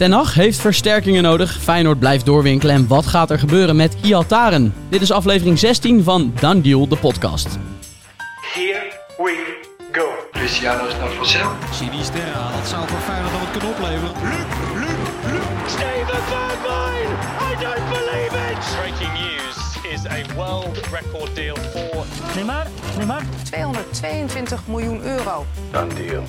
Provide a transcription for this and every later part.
Ten Hag heeft versterkingen nodig. Feyenoord blijft doorwinkelen. En wat gaat er gebeuren met Iataren? Dit is aflevering 16 van Dan Deal, de podcast. Here we go. Cristiano is naar Vassel. Sinisterra, dat zou voor Feyenoord dan wat kunnen opleveren. Steven Bergwijn! I don't believe it! Breaking news is a world record deal for Neymar, Neymar. 222 miljoen euro. Done deal.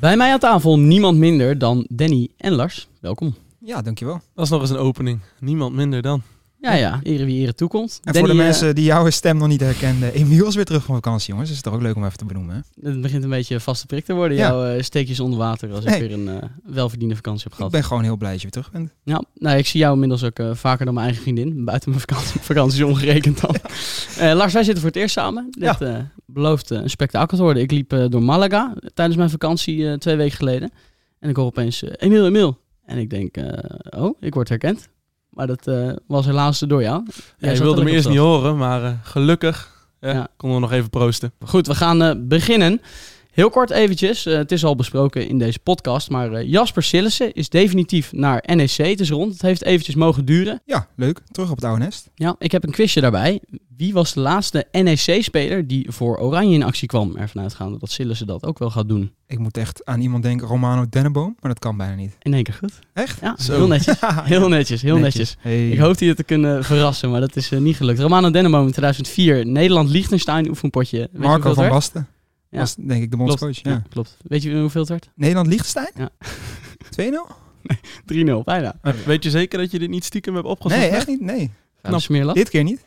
Bij mij aan tafel niemand minder dan Danny en Lars. Welkom. Ja, dankjewel. Dat is nog eens een opening. Niemand minder dan. Ja, ja, ere wie ere toekomt. En Danny, voor de eh, mensen die jouw stem nog niet herkenden, Emiel is weer terug van vakantie, jongens. Het is toch ook leuk om even te benoemen. Hè? het begint een beetje vaste prik te worden, Ja. jouw eh, steekjes onder water, als ik weer een eh, welverdiende vakantie heb Ik gehad. ben gewoon heel blij dat je weer terug bent. Ja, nou, ik zie jou inmiddels ook eh, vaker dan mijn eigen vriendin. Buiten mijn vakantie, vakanties omgerekend dan. Lars, wij zitten voor het eerst samen. Dit eh, belooft een spektakel te worden. Ik liep door Malaga tijdens mijn vakantie twee weken geleden. En ik hoor opeens, Emiel, Emiel. En ik denk, oh, ik word herkend. Maar dat eh, was helaas door. Ja, je zat wilde ook eerst niet horen, maar eh, gelukkig ja, Ja. konden we nog even proosten. Goed, we gaan eh, beginnen. Heel kort eventjes, eh, het is al besproken in deze podcast, maar eh, Jasper Sillissen is definitief naar NEC. Het is rond, het heeft eventjes mogen duren. Ja, leuk. Terug op het oude nest. Ja, ik heb een quizje daarbij. Wie was de laatste NEC-speler die voor Oranje in actie kwam? Ervan uitgaande dat Sillissen dat ook wel gaat doen. Ik moet echt aan iemand denken, Romano Denneboom, maar dat kan bijna niet. In één keer goed. Echt? Ja, Zo. heel netjes. Heel netjes, heel netjes. Hey. Ik hoopte je te kunnen verrassen, maar dat is eh, niet gelukt. Romano Denneboom in 2004, Nederland-Liechtenstein oefenpotje. Weet Marco van? Basten Ja. was denk ik de Klopt, bondscoach. ja. Ja. klopt. Weet je hoeveel het werd? Nederland-Liechtenstein? Ja. 2-0? 3-0, bijna. Weet je zeker dat je dit niet stiekem hebt opgezocht? Nee, echt niet. Nee. Knap. Dit keer niet.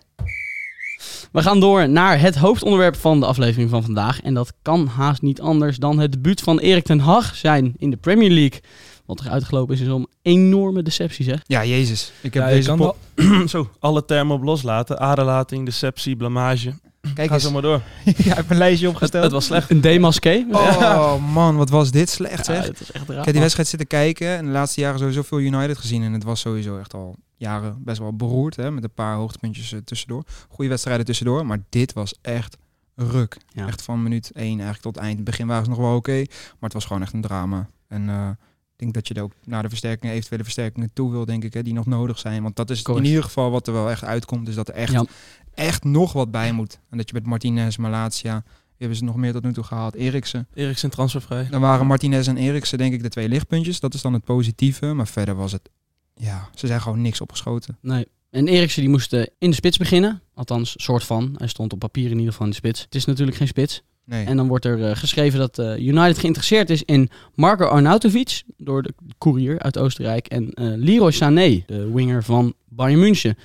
We gaan door naar het hoofdonderwerp van de aflevering van vandaag. En dat kan haast niet anders dan het debuut van Erik ten Hag zijn in de Premier League. Wat er uitgelopen is, is om enorme deceptie, zeg. Ja, jezus. Ik heb Ja, deze wel- Zo, alle termen op loslaten. Aderlating, deceptie, blamage. Kijk Ga eens. zo maar door. ja, ik heb een lijstje Het, opgesteld. het was slecht. Een demasqué. Oh man, wat was dit slecht Ja, zeg. dat is echt raar. Ik heb die wedstrijd zitten kijken en de laatste jaren sowieso veel United gezien. En het was sowieso echt al jaren best wel beroerd. Hè, met een paar hoogtepuntjes eh, tussendoor. Goede wedstrijden tussendoor. Maar dit was echt ruk. Ja. Echt van minuut 1 eigenlijk tot eind. In het begin waren ze nog wel oké. maar het was gewoon echt een drama. En eh, ik denk dat je er ook naar de versterkingen, eventuele versterkingen toe wil, denk ik. Hè, die nog nodig zijn. Want dat is Correct. in ieder geval wat er wel echt uitkomt. Dus dat er echt, Ja. Echt nog wat bij moet. En dat je met Martinez, Malatia... hebben ze nog meer tot nu toe gehaald? Eriksen. Eriksen transfervrij. Dan waren Martinez en Eriksen denk ik de twee lichtpuntjes. Dat is dan het positieve. Maar verder was het... Ja, ze zijn gewoon niks opgeschoten. Nee. En Eriksen die moest eh, in de spits beginnen. Althans, soort van. Hij stond op papier in ieder geval in de spits. Het is natuurlijk geen spits. Nee. En dan wordt er eh, geschreven dat eh, United geïnteresseerd is in Marco Arnautovic. Door de courier uit Oostenrijk. En eh, Leroy Sané, de winger van Bayern München.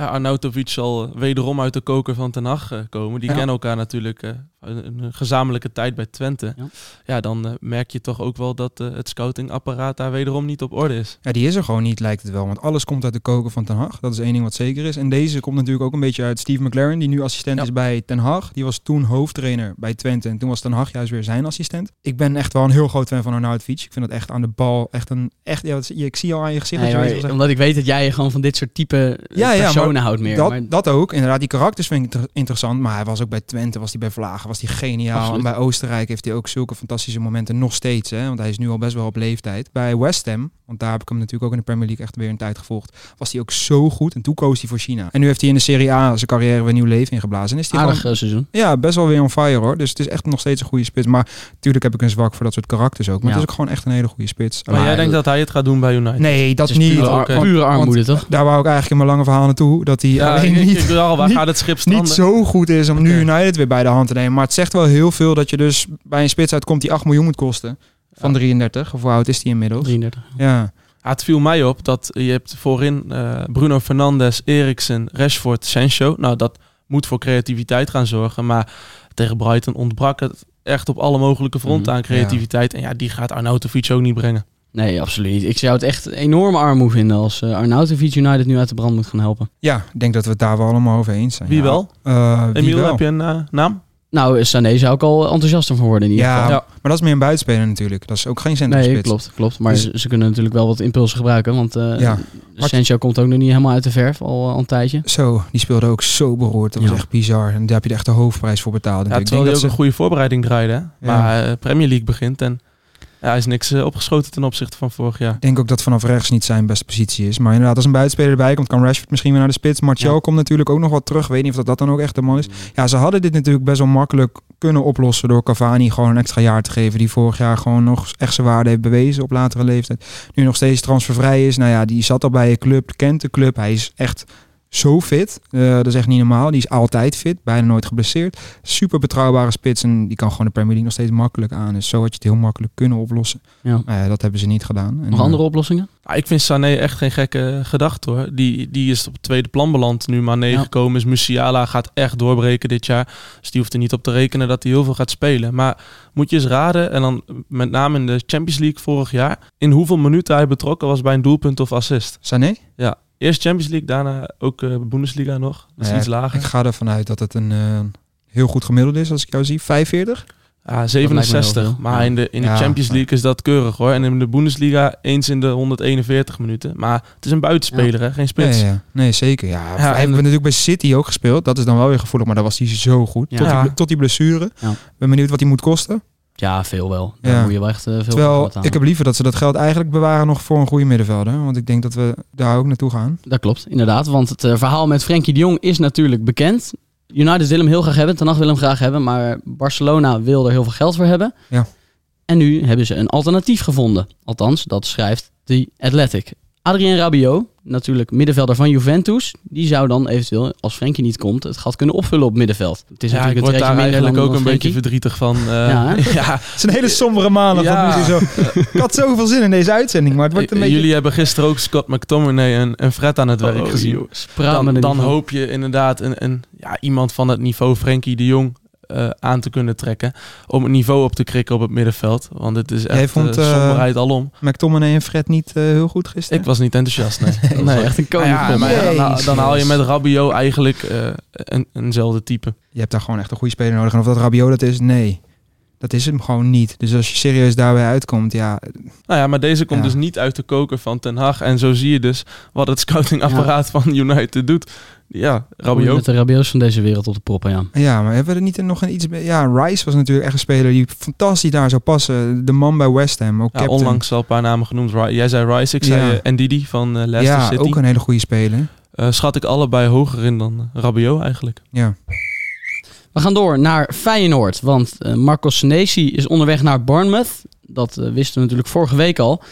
Ja, Arnautovic zal eh, wederom uit de koker van Ten Hag eh, komen. Die Ja. kennen elkaar natuurlijk eh, een, gezamenlijke tijd bij Twente. Ja. Ja, dan eh, merk je toch ook wel dat eh, het scoutingapparaat daar wederom niet op orde is. Ja, die is er gewoon niet, lijkt het wel. Want alles komt uit de koken van Ten Hag. Dat is één ding wat zeker is. En deze komt natuurlijk ook een beetje uit Steve McLaren, die nu assistent is bij Ten Hag. Die was toen hoofdtrainer bij Twente. En toen was Ten Hag juist weer zijn assistent. Ik ben echt wel een heel groot fan van Arnautovic. Ik vind het echt aan de bal echt een... Echt, ja, ik zie al aan je gezicht Nee, dat je maar omdat ik weet dat jij gewoon van dit soort type eh, Ja, ja, houdt meer. dat, maar, dat ook. Inderdaad, die karakters vind ik inter- interessant. Maar hij was ook bij Twente, was hij bij Vlagen, was hij geniaal. Absoluut. En bij Oostenrijk heeft hij ook zulke fantastische momenten nog steeds. Hè? Want hij is nu al best wel op leeftijd. Bij West Ham, want daar heb ik hem natuurlijk ook in de Premier League echt weer een tijd gevolgd. Was hij ook zo goed. En toen koos hij voor China. En nu heeft hij in de Serie A zijn carrière weer nieuw leven ingeblazen. En is hij aardig gewoon, eh, seizoen. ja, best wel weer on fire hoor. Dus het is echt nog steeds een goede spits. Maar natuurlijk heb ik een zwak voor dat soort karakters ook. Maar Ja. het is ook gewoon echt een hele goede spits. Maar jij denkt dat hij het gaat doen bij United? Nee, dat is niet. pure armoede, toch? Daar wou ik eigenlijk in mijn lange verhaal naartoe. Dat hij Ja, alleen niet ik al, waar niet- gaat het schip stranden? niet zo goed is om nu. United weer bij de hand te nemen. Maar het zegt wel heel veel dat je dus bij een spits uitkomt die 8 miljoen moet kosten. Van Ja. 33. Of hoe oud is die inmiddels? 33. Ja. Ja, het viel mij op dat je hebt voorin eh, Bruno Fernandes, Eriksen, Rashford, Sancho. Nou, dat moet voor creativiteit gaan zorgen. Maar tegen Brighton ontbrak het echt op alle mogelijke fronten Mhm. aan creativiteit. En ja, die gaat Arnautovic ook niet brengen. Nee, absoluut niet. Ik zou het echt een enorme armoe vinden als uh, Arnautovic United nu uit de brand moet gaan helpen. ja, ik denk dat we het daar wel allemaal over eens zijn. Wie ja. wel? Eh, wie Emiel, wel? heb je een eh, naam? Nou, Sané zou ik al enthousiaster van worden in ieder Ja, geval. Ja. maar dat is meer een buitenspeler natuurlijk. Dat is ook geen centrumspits. Nee, klopt, klopt. Maar Dus- ze, ze kunnen natuurlijk wel wat impulsen gebruiken. Want eh Ja. Sancho komt ook nog niet helemaal uit de verf, al, al een tijdje. Zo, die speelde ook zo beroerd. Dat was Ja. echt bizar. En daar heb je er echt de hoofdprijs voor betaald. Ja, natuurlijk. terwijl ik hij denk ook dat een goede voorbereiding draaide. hè. Maar eh, Premier League begint en Ja, hij is niks eh, opgeschoten ten opzichte van vorig jaar. Ik denk ook dat vanaf rechts niet zijn beste positie is. Maar inderdaad, als een buitenspeler erbij komt, kan Rashford misschien weer naar de spits. Martial Ja. komt natuurlijk ook nog wat terug. Weet niet of dat, dat dan ook echt de man is. Ja, ze hadden dit natuurlijk best wel makkelijk kunnen oplossen door Cavani gewoon een extra jaar te geven. Die vorig jaar gewoon nog echt zijn waarde heeft bewezen op latere leeftijd. Nu nog steeds transfervrij is. Nou ja, die zat al bij je club, kent de club. Hij is echt zo fit. Eh, dat is echt niet normaal. Die is altijd fit, bijna nooit geblesseerd. Super betrouwbare spits en die kan gewoon de Premier League nog steeds makkelijk aan. Dus zo had je het heel makkelijk kunnen oplossen. Ja. Maar ja, dat hebben ze niet gedaan. En, Nog eh, andere oplossingen? Ah, ik vind Sané echt geen gekke gedachte hoor. Die, die is op het tweede plan beland. Nu Mané Ja. gekomen is. Musiala gaat echt doorbreken dit jaar. Dus die hoeft er niet op te rekenen dat hij heel veel gaat spelen. Maar moet je eens raden, en dan met name in de Champions League vorig jaar, in hoeveel minuten hij betrokken was bij een doelpunt of assist. Sané? Eerst Champions League, daarna ook eh Bundesliga nog. Dat is Ja, iets lager. Ik ga ervan uit dat het een eh, heel goed gemiddeld is als ik jou zie. 45? Ja, lijkt me heel 67. veel. Maar Ja. in de, in de Ja, Champions League is dat keurig hoor. En in de Bundesliga eens in de 141 minuten. Maar het is een buitenspeler, hè? geen spits. Ja, ja. Nee, zeker. Ja, hij en- heeft natuurlijk bij City ook gespeeld. Dat is dan wel weer gevoelig, maar daar was hij zo goed. Ja. Tot, Ja. die, tot die blessure. Ja. Ben benieuwd wat hij moet kosten. Ja, veel wel. Daar Ja. moet je wel echt eh, veel Terwijl aan. ik heb liever dat ze dat geld eigenlijk bewaren nog voor een goede middenvelder. Want ik denk dat we daar ook naartoe gaan. Dat klopt, inderdaad. Want het eh, verhaal met Frenkie de Jong is natuurlijk bekend. United wil hem heel graag hebben, Ten wil hem graag hebben, maar Barcelona wil er heel veel geld voor hebben. Ja. En nu hebben ze een alternatief gevonden. Althans, dat schrijft The Athletic. Adrien Rabiot, natuurlijk middenvelder van Juventus, die zou dan eventueel, als Frenkie niet komt, het gat kunnen opvullen op middenveld. Het is Ja, ik natuurlijk word een daar eigenlijk ook een Frenkie. beetje verdrietig van. eh, Ja, Het is een hele sombere maandag. Ja. zo. Ik had zoveel zin in deze uitzending, maar het wordt een beetje... Jullie hebben gisteren ook Scott McTominay en, en Fred aan het werk Oh, gezien. Dan, dan hoop je inderdaad een, een, ja, iemand van het niveau Frenkie de Jong eh, aan te kunnen trekken. Om het niveau op te krikken op het middenveld. Want het is Jij echt vond, eh, eh, somberheid alom. McTominay en Fred niet eh, heel goed gisteren. Ik was niet enthousiast, nee. Nee, echt een Nou koning. ja, maar dan, haal je met Rabiot eigenlijk eh, een, eenzelfde type. Je hebt daar gewoon echt een goede speler nodig. En of dat Rabiot dat is, nee. Dat is hem gewoon niet. Dus als je serieus daarbij uitkomt, ja... Nou ja, maar deze komt Ja. dus niet uit de koker van Ten Hag. En zo zie je dus wat het scoutingapparaat van United doet. Ja, Met Rabiot. de Rabiots van deze wereld op de proppen, ja. Ja, maar hebben we er niet nog een iets... Ja, Rice was natuurlijk echt een speler die fantastisch daar zou passen. De man bij West Ham, ook Ja, captain. onlangs al een paar namen genoemd. Jij zei Rice, ik zei Ja. eh, Ndidi van eh, Leicester ja, City. ook een hele goede speler. Eh, schat ik allebei hoger in dan Rabiot eigenlijk. Ja. We gaan door naar Feyenoord, want eh Marcos Senesi is onderweg naar Bournemouth. Dat eh, wisten we natuurlijk vorige week al.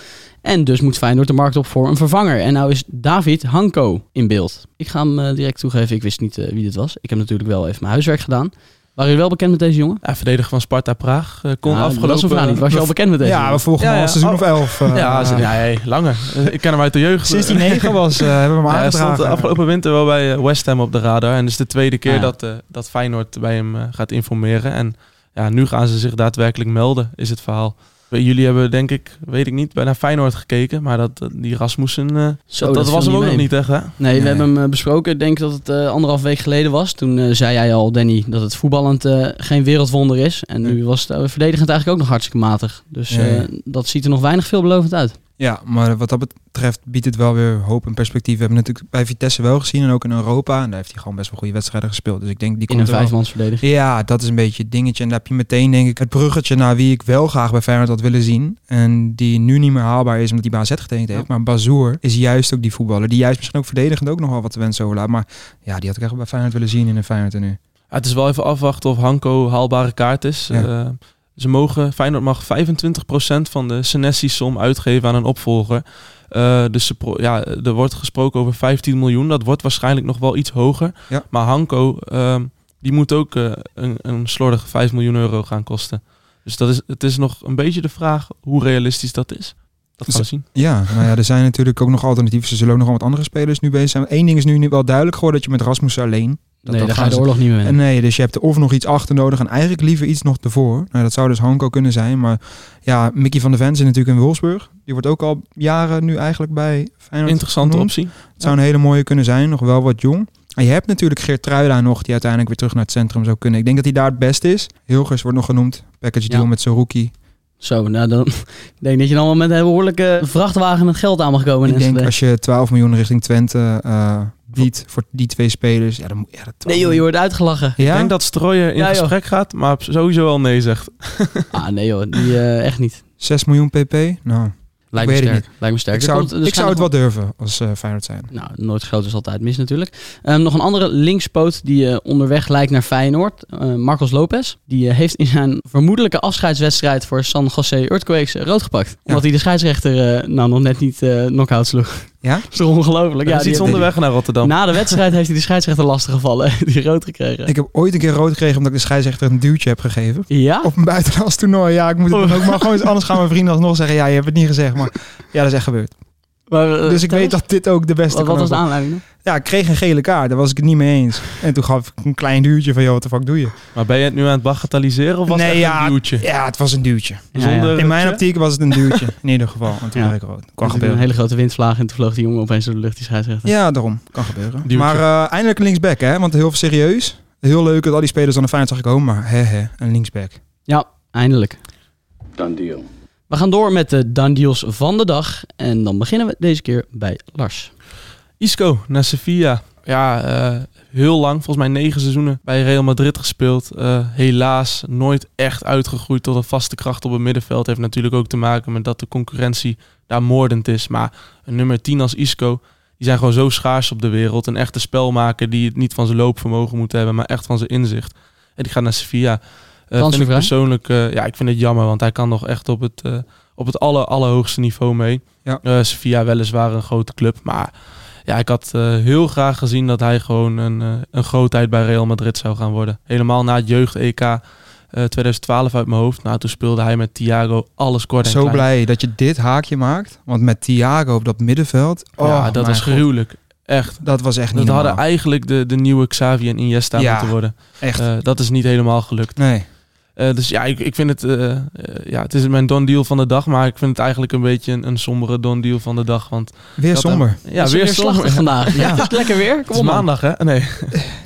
En dus moet Feyenoord de markt op voor een vervanger. En nou is David Hanko in beeld. Ik ga hem eh, direct toegeven, ik wist niet wie dit was. Ik heb natuurlijk wel even mijn huiswerk gedaan. Waren jullie wel bekend met deze jongen? Ja, verdediger van Sparta Praag. eh, kon afgelopen... Dat is niet. Was je al bekend met deze Ja, we jongen? volgen Ja, al ja. seizoen Oh. of elf. eh, Ja, ze- ja hey, langer. Eh, ik ken hem uit de jeugd. Sinds hij negen was, eh, hebben we hem Ja, hij stond aangedragen. de afgelopen winter wel bij eh, West Ham op de radar. En het is de tweede keer Ja. dat, eh, dat Feyenoord bij hem eh, gaat informeren. En ja, nu gaan ze zich daadwerkelijk melden, is het verhaal. Jullie hebben denk ik, weet ik niet, bij naar Feyenoord gekeken. Maar dat, die Rasmussen, eh, Zo, dat, was hem ook mee. nog niet echt hè? Nee, Nee. we hebben hem eh, besproken. Ik denk dat het eh, anderhalf week geleden was. Toen zei jij al, Danny, dat het voetballend geen wereldwonder is. En nu was het verdedigend eigenlijk ook nog hartstikke matig. Dus eh, dat ziet er nog weinig veelbelovend uit. Ja, maar wat dat betreft biedt het wel weer hoop en perspectief. We hebben natuurlijk bij Vitesse wel gezien en ook in Europa. En daar heeft hij gewoon best wel goede wedstrijden gespeeld. Dus ik denk die In komt een er wel- vijfmans verdediging. Ja, dat is een beetje het dingetje. En daar heb je meteen, denk ik, het bruggetje naar wie ik wel graag bij Feyenoord had willen zien. En die nu niet meer haalbaar is omdat hij bij AZ getekend heeft. Maar Bazoer is juist ook die voetballer. Die juist misschien ook verdedigend ook nog wel wat te wensen overlaat. Maar ja, die had ik echt bij Feyenoord willen zien in een Feyenoord nu. Ja, het is wel even afwachten of Hanko haalbare kaart is. Ja. Eh, ze mogen, Feyenoord mag 25% van de Senesi-som uitgeven aan een opvolger. Eh, dus ja, er wordt gesproken over 15 miljoen. Dat wordt waarschijnlijk nog wel iets hoger. Ja. Maar Hanko, ehm, die moet ook eh, een, een slordige 5 miljoen euro gaan kosten. Dus dat is, het is nog een beetje de vraag hoe realistisch dat is. Dat gaan we zien. Ja, nou ja, er zijn natuurlijk ook nog alternatieven. Ze zullen ook nog wel met andere spelers nu bezig zijn. Eén ding is nu wel duidelijk geworden dat je met Rasmussen alleen. Dat, nee, dat daar ga je de ze- oorlog niet meer winnen. nee, dus je hebt er of nog iets achter nodig en eigenlijk liever iets nog ervoor. Nou, dat zou dus Hanko kunnen zijn. Maar ja, Mickey van der Ven zit natuurlijk in Wolfsburg. Die wordt ook al jaren nu eigenlijk bij Feyenoord Interessante genoemd. optie. Het zou een hele mooie kunnen zijn, nog wel wat jong. En je hebt natuurlijk Geert Truida nog, die uiteindelijk weer terug naar het centrum zou kunnen. Ik denk dat hij daar het beste is. Hilgers wordt nog genoemd. Package deal Ja. met Saruki. Zo, nou dan ik denk dat je dan wel met een behoorlijke vrachtwagen met geld aan mag komen. Ik denk als je 12 miljoen richting Twente eh, biedt voor die twee spelers. Ja, dan moet ja, dat Nee joh, je wordt uitgelachen. Ja? Ik denk dat Strooijer in Ja, gesprek gaat, maar sowieso al nee zegt. Ah nee joh, die eh, echt niet. 6 miljoen pp? Nou, Lijkt me sterk. Lijkt me sterk. ik zou, komt- ik zou het wel durven als eh Feyenoord zijn. Nou, nooit groot is altijd mis natuurlijk. Ehm, nog een andere linkspoot die eh, onderweg lijkt naar Feyenoord. Eh, Marcos Lopez. Die heeft in zijn vermoedelijke afscheidswedstrijd voor San Jose Earthquakes rood gepakt. Omdat hij de scheidsrechter eh, nou nog net niet eh knock-out sloeg. Ja? Dat is toch ongelooflijk? Ja, is die iets onderweg naar Rotterdam. Na de wedstrijd heeft hij de scheidsrechter lastig gevallen. die rood gekregen. Ik heb ooit een keer rood gekregen omdat ik de scheidsrechter een duwtje heb gegeven. ja? Op een buitenlands toernooi. Ja, ik moet het Oh. dan ook maar gewoon anders gaan mijn vrienden alsnog zeggen. Ja, je hebt het niet gezegd, maar ja, dat is echt gebeurd. Maar, eh, Dus ik weet eens. dat dit ook de beste Wat, kan wat was de aanleiding? Ja, ik kreeg een gele kaart. Daar was ik het niet mee eens. En toen gaf ik een klein duwtje van, joh, wat de fuck doe je? Maar ben je het nu aan het bagatelliseren of was Nee, het ja, een duwtje? Ja, het was een duwtje. Ja, Zonder- ja. In mijn optiek was het een duwtje. In ieder geval. En toen Ja. werd ik rood. Kan Er gebeuren. Een hele grote windvlaag en toen vloog die jongen opeens door de lucht, die scheidsrechter. Ja, daarom. Kan gebeuren. Duwtje. Maar eh, eindelijk een linksback, hè? Want heel serieus. Heel leuk dat al die spelers aan de Feyenoord zag ik komen. Maar hè, hè, een linksback. Ja, eindelijk. Done deal. We gaan door met de done deals van de dag. En dan beginnen we deze keer bij Lars. Isco naar Sevilla. Ja, eh, heel lang, volgens mij negen seizoenen bij Real Madrid gespeeld. Eh, helaas nooit echt uitgegroeid tot een vaste kracht op het middenveld. Heeft natuurlijk ook te maken met dat de concurrentie daar moordend is. Maar een nummer 10 als Isco, die zijn gewoon zo schaars op de wereld. Een echte spelmaker die het niet van zijn loopvermogen moet hebben, maar echt van zijn inzicht. En die gaat naar Sevilla. Eh vind ik persoonlijk, ja, ik vind het jammer, want hij kan nog echt op het, op het aller, allerhoogste niveau mee. Ja. Sevilla weliswaar een grote club, maar ja, ik had eh, heel graag gezien dat hij gewoon een, eh, een grootheid bij Real Madrid zou gaan worden. Helemaal na het jeugd-EK eh 2012 uit mijn hoofd. Nou, toen speelde hij met Thiago alles kort en Zo klein. blij dat je dit haakje maakt. Want met Thiago op dat middenveld. Oh, ja, dat was gruwelijk. Echt. Dat was echt niet Dat hadden eigenlijk de, de nieuwe Xavi en Iniesta Ja, moeten worden. Echt. Eh, dat is niet helemaal gelukt. nee. Eh, dus ja, ik, ik vind het, eh, eh, ja, het is mijn don deal van de dag, maar ik vind het eigenlijk een beetje een, een sombere don deal van de dag. Want Weer dat- somber. Ja, Is weer somber. slachtig vandaag. Ja. Ja. Het is lekker weer. Het Kom is op maandag, hè? Nee.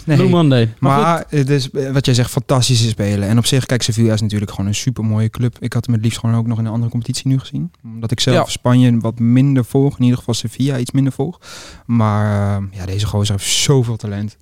Blue Nee. Monday. Maar, het is, wat jij zegt, fantastische spelen. En op zich, kijk, Sevilla is natuurlijk gewoon een super mooie club. Ik had hem het liefst gewoon ook nog in een andere competitie nu gezien. Omdat ik zelf Ja. Spanje wat minder volg. In ieder geval Sevilla iets minder volg. Maar ja, deze gozer heeft zoveel talent.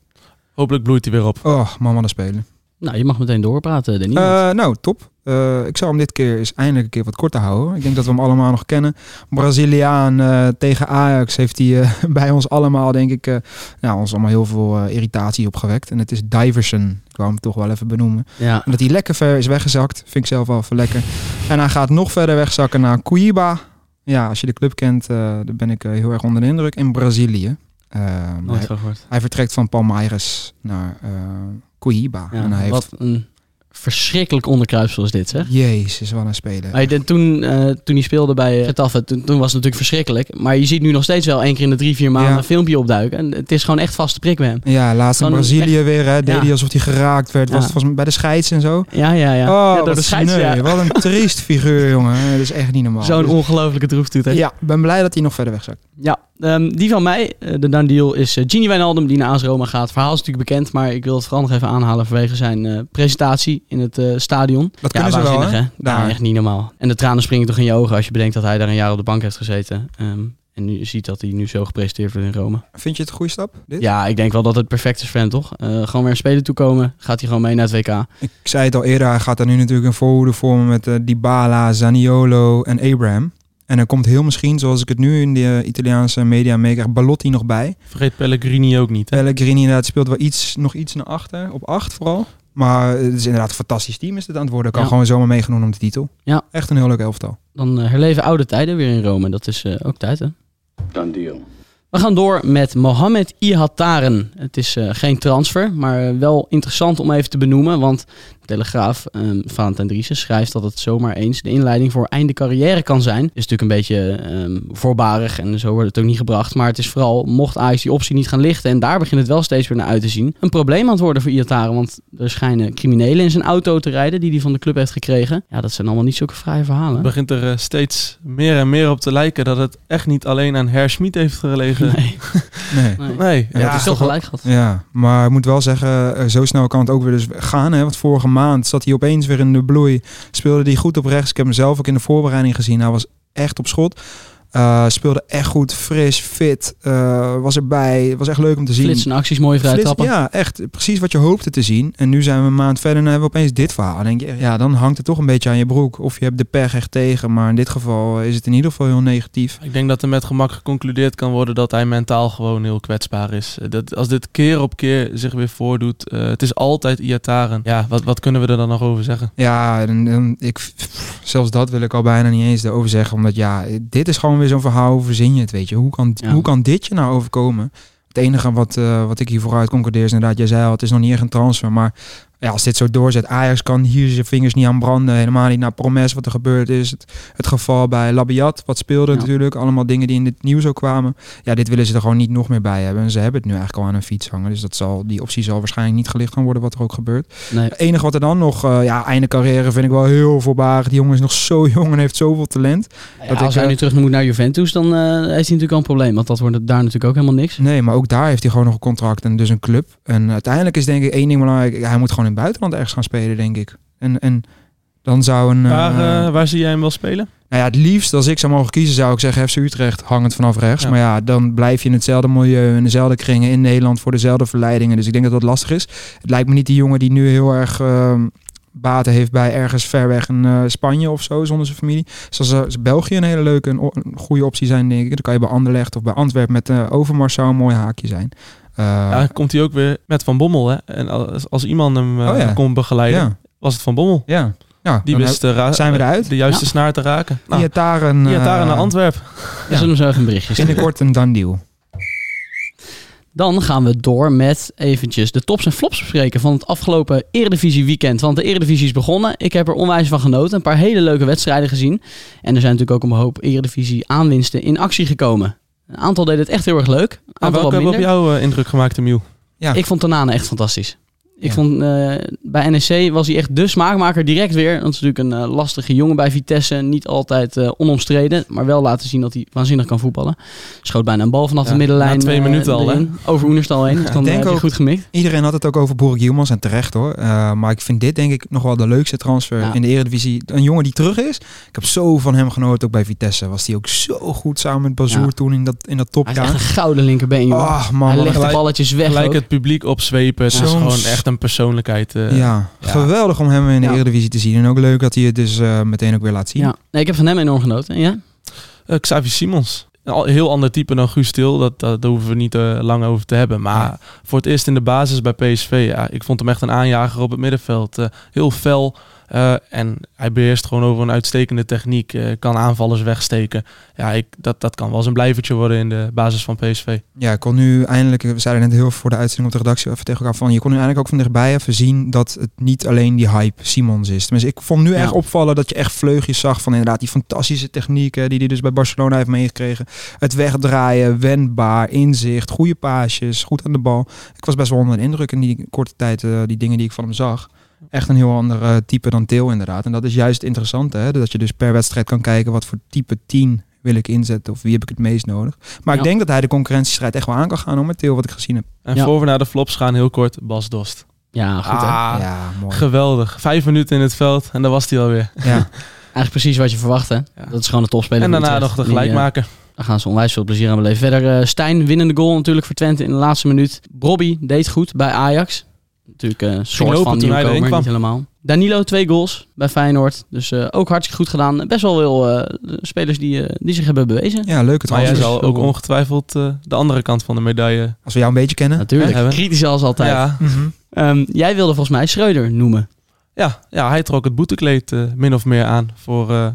Hopelijk bloeit hij weer op. Oh, man, wat een spelen. Nou, je mag meteen doorpraten, Danny. Eh, nou, top. Eh, ik zou hem dit keer eens eindelijk een keer wat korter houden. Ik denk dat we hem allemaal nog kennen. Braziliaan eh, tegen Ajax heeft hij bij ons allemaal, denk ik, nou, ons allemaal heel veel irritatie opgewekt. En het is Diverson. Ik wou hem toch wel even benoemen. ja. En dat hij lekker ver is weggezakt, vind ik zelf wel even lekker. En hij gaat nog verder wegzakken naar Cuiaba. Ja, als je de club kent, dan ben ik heel erg onder de indruk. In Brazilië. Hij, hij vertrekt van Palmeiras naar eh. Ja, en hij heeft... Wat een verschrikkelijk onderkruipsel is dit, zeg. Jezus, wat een speler. Maar toen, eh, toen hij speelde bij Getafe, toen, toen was het natuurlijk verschrikkelijk. Maar je ziet nu nog steeds wel één keer in de drie, vier maanden Ja. een filmpje opduiken. En het is gewoon echt vaste prik bij hem. Ja, laatst in Brazilië weer, hè, deed Ja. hij alsof hij geraakt werd. Was het volgens mij bij de scheids en zo. Ja, ja, ja. Oh, ja door wat de scheids. Wat een triest figuur, jongen. Dat is echt niet normaal. Zo'n Dus- ongelofelijke droeftoeter. ja, ik ben blij dat hij nog verder wegzakt. Ja, ehm, die van mij, eh, de done deal, is eh, Gini Wijnaldum die naar AS Roma gaat. Het verhaal is natuurlijk bekend, maar ik wil het vooral nog even aanhalen vanwege zijn eh, presentatie in het stadion. Dat ja, kunnen ze wel, hè? Daar. echt niet normaal. En de tranen springen toch in je ogen als je bedenkt dat hij daar een jaar op de bank heeft gezeten. Ehm, en nu ziet dat hij nu zo gepresenteerd wordt in Rome. Vind je het een goede stap? Dit? Ja, ik denk wel dat het perfect is voor hem, toch? Gewoon weer een speler toekomen, gaat hij gewoon mee naar het WK. Ik zei het al eerder, hij gaat daar nu natuurlijk een voorhoede vormen met eh, Dybala, Zaniolo en Abraham. En er komt heel misschien, zoals ik het nu in de Italiaanse media meekrijg, Balotti nog bij. Vergeet Pellegrini ook niet. Hè? Pellegrini inderdaad speelt wel iets, nog iets naar achter, op acht vooral. Maar het is inderdaad een fantastisch team is dit aan het worden. Kan Ja. gewoon zomaar meegenomen om de titel. Ja. Echt een heel leuk elftal. Dan eh, herleven oude tijden weer in Rome. Dat is eh, ook tijd, hè? Done deal. We gaan door met Mohamed Ihataren. Het is eh, geen transfer, maar wel interessant om even te benoemen. Want Telegraaf, um, Valentijn Driessen, schrijft dat het zomaar eens de inleiding voor einde carrière kan zijn. Is natuurlijk een beetje ehm, voorbarig en zo wordt het ook niet gebracht. Maar het is vooral, mocht Ajax die optie niet gaan lichten, en daar begint het wel steeds weer naar uit te zien, een probleem aan het worden voor Ihataren. Want er schijnen criminelen in zijn auto te rijden die hij van de club heeft gekregen. Ja, dat zijn allemaal niet zulke fraaie verhalen. Het begint er eh, steeds meer en meer op te lijken dat het echt niet alleen aan Herr Schmid heeft gelegen. Nee, Nee. nee. Nee, Ja, Ja, het is toch gelijk gehad. Ja, maar ik moet wel zeggen, eh, zo snel kan het ook weer dus gaan. Hè? Want vorige maand zat hij opeens weer in de bloei. Speelde hij goed op rechts. Ik heb hem zelf ook in de voorbereiding gezien. Hij was echt op schot. Eh, speelde echt goed, fris, fit. eh, was erbij. Was echt leuk om te zien. Flitsen acties, mooie vrije trappen. ja, echt precies wat je hoopte te zien. En nu zijn we een maand verder en hebben we opeens dit verhaal. Dan denk je, ja, dan hangt het toch een beetje aan je broek. Of je hebt de pech echt tegen. Maar in dit geval is het in ieder geval heel negatief. Ik denk dat er met gemak geconcludeerd kan worden dat hij mentaal gewoon heel kwetsbaar is. Eh, Dat, als dit keer op keer zich weer voordoet, eh, het is altijd Iataren. Ja, wat, wat kunnen we er dan nog over zeggen? Ja, en, en ik, pff, zelfs dat wil ik al bijna niet eens erover zeggen. Omdat ja, dit is gewoon weer zo'n verhaal, verzin je het, weet je. Hoe kan, Ja. hoe kan dit je nou overkomen? Het enige wat, eh, wat ik hier vooruit concludeer is inderdaad, jij zei al, het is nog niet echt een transfer. Maar ja, als dit zo doorzet, Ajax kan hier zijn vingers niet aan branden. Helemaal niet naar Promes wat er gebeurd is. Het, het geval bij Labiat, wat speelde Ja. natuurlijk. Allemaal dingen die in het nieuws ook kwamen. Ja, dit willen ze er gewoon niet nog meer bij hebben. En ze hebben het nu eigenlijk al aan een fiets hangen. Dus dat zal, die optie zal waarschijnlijk niet gelicht gaan worden wat er ook gebeurt. Nee. Het enige wat er dan nog, eh, ja, einde carrière vind ik wel heel voorbarig. Die jongen is nog zo jong en heeft zoveel talent. Ja, Dat als ik, hij eh, nu terug moet naar Juventus, dan eh, heeft hij natuurlijk al een probleem. Want dat wordt daar natuurlijk ook helemaal niks. Nee, maar ook daar heeft hij gewoon nog een contract en dus een club. En uiteindelijk is denk ik één ding belangrijk. Hij moet gewoon het buitenland ergens gaan spelen, denk ik. En, en dan zou een... Waar, eh, eh, waar zie jij hem wel spelen? nou ja, het liefst als ik zou mogen kiezen zou ik zeggen FC Utrecht hangend vanaf rechts. Ja. Maar ja, dan blijf je in hetzelfde milieu, in dezelfde kringen in Nederland voor dezelfde verleidingen. Dus ik denk dat dat lastig is. Het lijkt me niet die jongen die nu heel erg ehm, baten heeft bij ergens ver weg in eh, Spanje of zo, zonder zijn familie. Zoals België een hele leuke en goede optie zijn, denk ik. Dan kan je bij Anderlecht of bij Antwerpen met Overmars zou een mooi haakje zijn. Eh, Ja, komt hij ook weer met Van Bommel. Hè? En als, als iemand hem eh, Oh ja. kon begeleiden, ja, was het Van Bommel. ja. ja. Die wist zijn we eruit. de juiste Ja. snaar te raken. Nou, Nou, Iataren, die daar eh, naar Antwerpen. Dan zullen we zo even een berichtje sturen. Binnenkort een done deal. Dan gaan we door met eventjes de tops en flops bespreken van het afgelopen Eredivisie weekend. Want de Eredivisie is begonnen. Ik heb er onwijs van genoten. Een paar hele leuke wedstrijden gezien. En er zijn natuurlijk ook een hoop Eredivisie aanwinsten in actie gekomen. Een aantal deden het echt heel erg leuk. Een En aantal welke wat hebben op jou eh, indruk gemaakt, Emiel? Ja. Ik vond Tanane echt fantastisch. Ik Ja. vond eh, bij NEC was hij echt de smaakmaker direct weer. Dat is natuurlijk een eh, lastige jongen bij Vitesse. Niet altijd eh, onomstreden. Maar wel laten zien dat hij waanzinnig kan voetballen. Schoot bijna een bal vanaf Ja, de middenlijn. na twee minuten al, hè? Over Oenerstal heen. Dus ik dan denk ook- goed gemikt. Iedereen had het ook over Borik Yilmaz en terecht hoor. Eh, maar ik vind dit denk ik nog wel de leukste transfer Ja. in de Eredivisie. Een jongen die terug is. Ik heb zo van hem genoten ook bij Vitesse. Was hij ook zo goed samen met Bazoer Ja. toen in dat, in dat Hij is echt een gouden linkerbeen, joh. Ach man, hij legt de balletjes weg Gelijk ook. het publiek opzwepen. Het is gewoon echt een persoonlijkheid. eh. ja, ja. geweldig om hem in de Ja. Eredivisie te zien. En ook leuk dat hij het dus eh, meteen ook weer laat zien. Ja. Nee, ik heb van hem enorm genoten. En Ja? Eh, Xavi Simons. Een al- heel ander type dan Guus Til. Dat, dat, daar hoeven we niet eh, lang over te hebben. Maar Ja. voor het eerst in de basis bij PSV. Ja, ik vond hem echt een aanjager op het middenveld. Eh, heel fel. Eh, en hij beheerst gewoon over een uitstekende techniek. eh, kan aanvallers wegsteken. Ja, ik, dat, dat kan wel eens een blijvertje worden in de basis van PSV. Ja, ik kon nu eindelijk, we zeiden net heel veel voor de uitzending op de redactie even tegen elkaar van, je kon nu eindelijk ook van dichtbij even zien dat het niet alleen die hype Simons is. Tenminste, ik vond nu Ja. echt opvallen dat je echt vleugjes zag van inderdaad die fantastische technieken die hij dus bij Barcelona heeft meegekregen. Het wegdraaien, wendbaar, inzicht, goede paasjes, goed aan de bal. Ik was best wel onder de indruk in die korte tijd, eh, die dingen die ik van hem zag. Echt een heel ander eh, type dan Til inderdaad. En dat is juist interessant, hè? dat je dus per wedstrijd kan kijken wat voor type 10 wil ik inzetten of wie heb ik het meest nodig. Maar ik denk dat hij de concurrentiestrijd echt wel aan kan gaan hoor, met Til wat ik gezien heb. En Ja. voor we naar de flops gaan, heel kort, Bas Dost. Ja, goed hè. Ah, ja, mooi. geweldig. Vijf minuten in het veld en daar was hij alweer. Ja. Eigenlijk precies wat je verwacht hè. Dat is gewoon een topspeler. En daarna nog de eh, gelijkmaker. Daar gaan ze onwijs veel plezier aan beleven. Verder eh, Stijn, winnende goal natuurlijk voor Twente in de laatste minuut. Bobby deed goed bij Ajax. Natuurlijk eh, een soort lopen van nieuwkomer, niet helemaal. Danilo, twee goals bij Feyenoord. Dus eh, ook hartstikke goed gedaan. Best wel veel eh, spelers die, eh, die zich hebben bewezen. ja, leuk het Maar jij transfers. zal ook ongetwijfeld eh, de andere kant van de medaille Als we jou een beetje kennen. Natuurlijk, hebben. kritisch als altijd. Ja, Mhm. Ehm, jij wilde volgens mij Schreuder noemen. ja, ja, hij trok het boetekleed eh, min of meer aan voor, eh,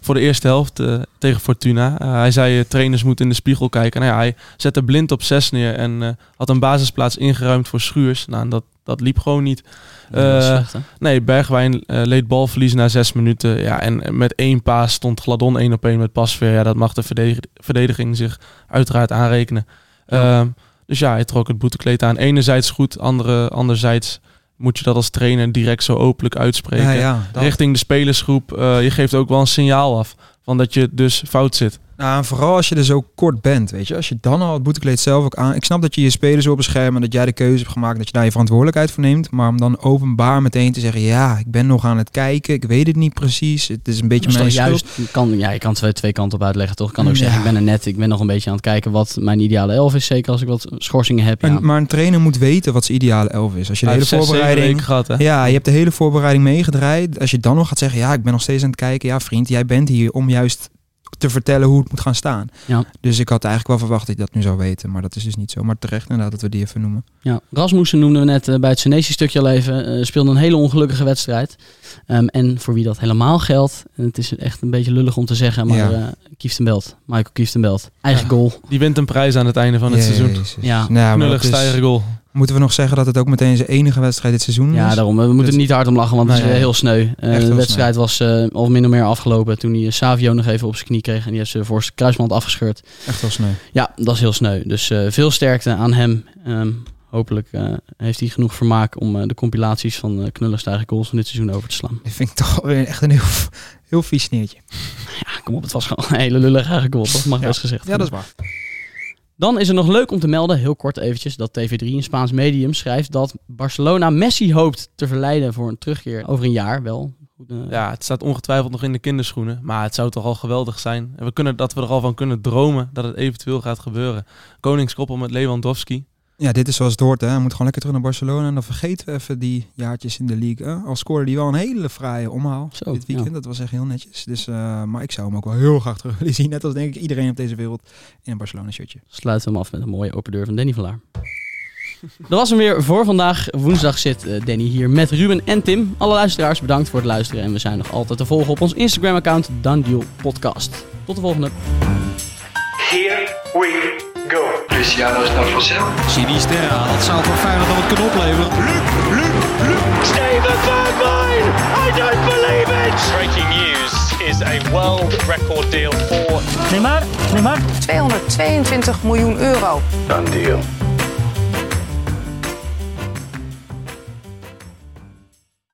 voor de eerste helft eh, tegen Fortuna. Eh, hij zei, eh, trainers moeten in de spiegel kijken. Nou ja, hij zette blind op 6 neer en eh, had een basisplaats ingeruimd voor Schuurs. Nou, en dat, dat liep gewoon niet. Eh, slecht? Nee, Bergwijn eh, leed balverlies na zes minuten. Ja, en met één paas stond Gladon één op één met Pasveer. Ja, dat mag de verdedig- verdediging zich uiteraard aanrekenen. Ja. Ehm, dus ja, hij trok het boetekleed aan. Enerzijds goed, andere, anderzijds moet je dat als trainer direct zo openlijk uitspreken. Ja, ja, dat. Richting de spelersgroep. eh, je geeft ook wel een signaal af van dat je dus fout zit. Nou, en vooral als je er zo kort bent, weet je. Als je dan al het boetekleed zelf ook aan... Ik snap dat je je spelers wil beschermen en dat jij de keuze hebt gemaakt... dat je daar je verantwoordelijkheid voor neemt. Maar om dan openbaar meteen te zeggen... ja, ik ben nog aan het kijken, ik weet het niet precies. Het is een beetje mijn schuld. juist, je kan, ja, je kan twee, twee kanten op uitleggen, toch? Ik kan ook Ja. zeggen, ik ben er net, ik ben nog een beetje aan het kijken wat mijn ideale elf is. Zeker als ik wat schorsingen heb. Ja. En, maar een trainer moet weten wat zijn ideale elf is. Als je de hele zes, voorbereiding... weken gehad, hè? Ja, je hebt de hele voorbereiding meegedraaid. Als je dan nog gaat zeggen, ja, ik ben nog steeds aan het kijken. Ja, vriend, jij bent hier om juist te vertellen hoe het moet gaan staan. Ja. Dus ik had eigenlijk wel verwacht dat je dat nu zou weten. Maar dat is dus niet zo. Maar terecht inderdaad dat we die even noemen. Ja, Rasmussen noemden we net eh, bij het Senesi-stukje al even. eh, speelde een hele ongelukkige wedstrijd. Ehm, en voor wie dat helemaal geldt, en het is echt een beetje lullig om te zeggen, maar Ja. eh Kieftenbelt, Michael Kieftenbelt, eigen Ja. goal. Die wint een prijs aan het einde van het seizoen. Ja. Nou, Knullig is- stijgen goal. Moeten we nog zeggen dat het ook meteen zijn enige wedstrijd dit seizoen Ja, is? daarom. We moeten er niet hard om lachen, want het is Nee. eh, heel sneu. Echt de heel wedstrijd was eh, al min of meer afgelopen toen hij eh, Savio nog even op zijn knie kreeg en die heeft zijn voor zijn kruisband afgescheurd. Echt wel sneu. Ja, dat is heel sneu. Dus veel sterkte aan hem. Ehm, hopelijk heeft hij genoeg vermaak om de compilaties van uh, knullenstijgen goals van dit seizoen over te slaan. Dat vind ik toch wel weer echt een heel, heel vies sneertje. Ja, kom op, het was gewoon een hele lullige eigen goal. Dat mag best gezegd Ja, dat is waar. Dan is er nog leuk om te melden, heel kort eventjes, dat TV3 een Spaans medium schrijft dat Barcelona Messi hoopt te verleiden voor een terugkeer over een jaar wel. Eh, Ja, het staat ongetwijfeld nog in de kinderschoenen. Maar het zou toch al geweldig zijn. En we kunnen, dat we er al van kunnen dromen dat het eventueel gaat gebeuren. Koningskoppel met Lewandowski. Ja, dit is zoals het hoort. Hè. Hij moet gewoon lekker terug naar Barcelona. En dan vergeten we even die jaartjes in de league. Hè. Al scoorde hij wel een hele fraaie omhaal Zo, dit weekend. ja. Dat was echt heel netjes. Dus, eh, maar ik zou hem ook wel heel graag terug willen zien. Net als denk ik iedereen op deze wereld in een Barcelona shirtje. Sluiten we hem af met een mooie open deur van Danny Vlaar. Dat was hem weer voor vandaag. Woensdag zit eh, Danny hier met Ruben en Tim. Alle luisteraars bedankt voor het luisteren. En we zijn nog altijd te volgen op ons Instagram-account Done Deal Podcast. Tot de volgende. Here we Luciano is naar Vassel. Sinisterra, dat zou voor Feyenoord dan wat kunnen opleveren. Steven Bergwijn! I don't believe it! Breaking news is a world record deal for Neymar, Neymar. 222 miljoen euro. Done deal.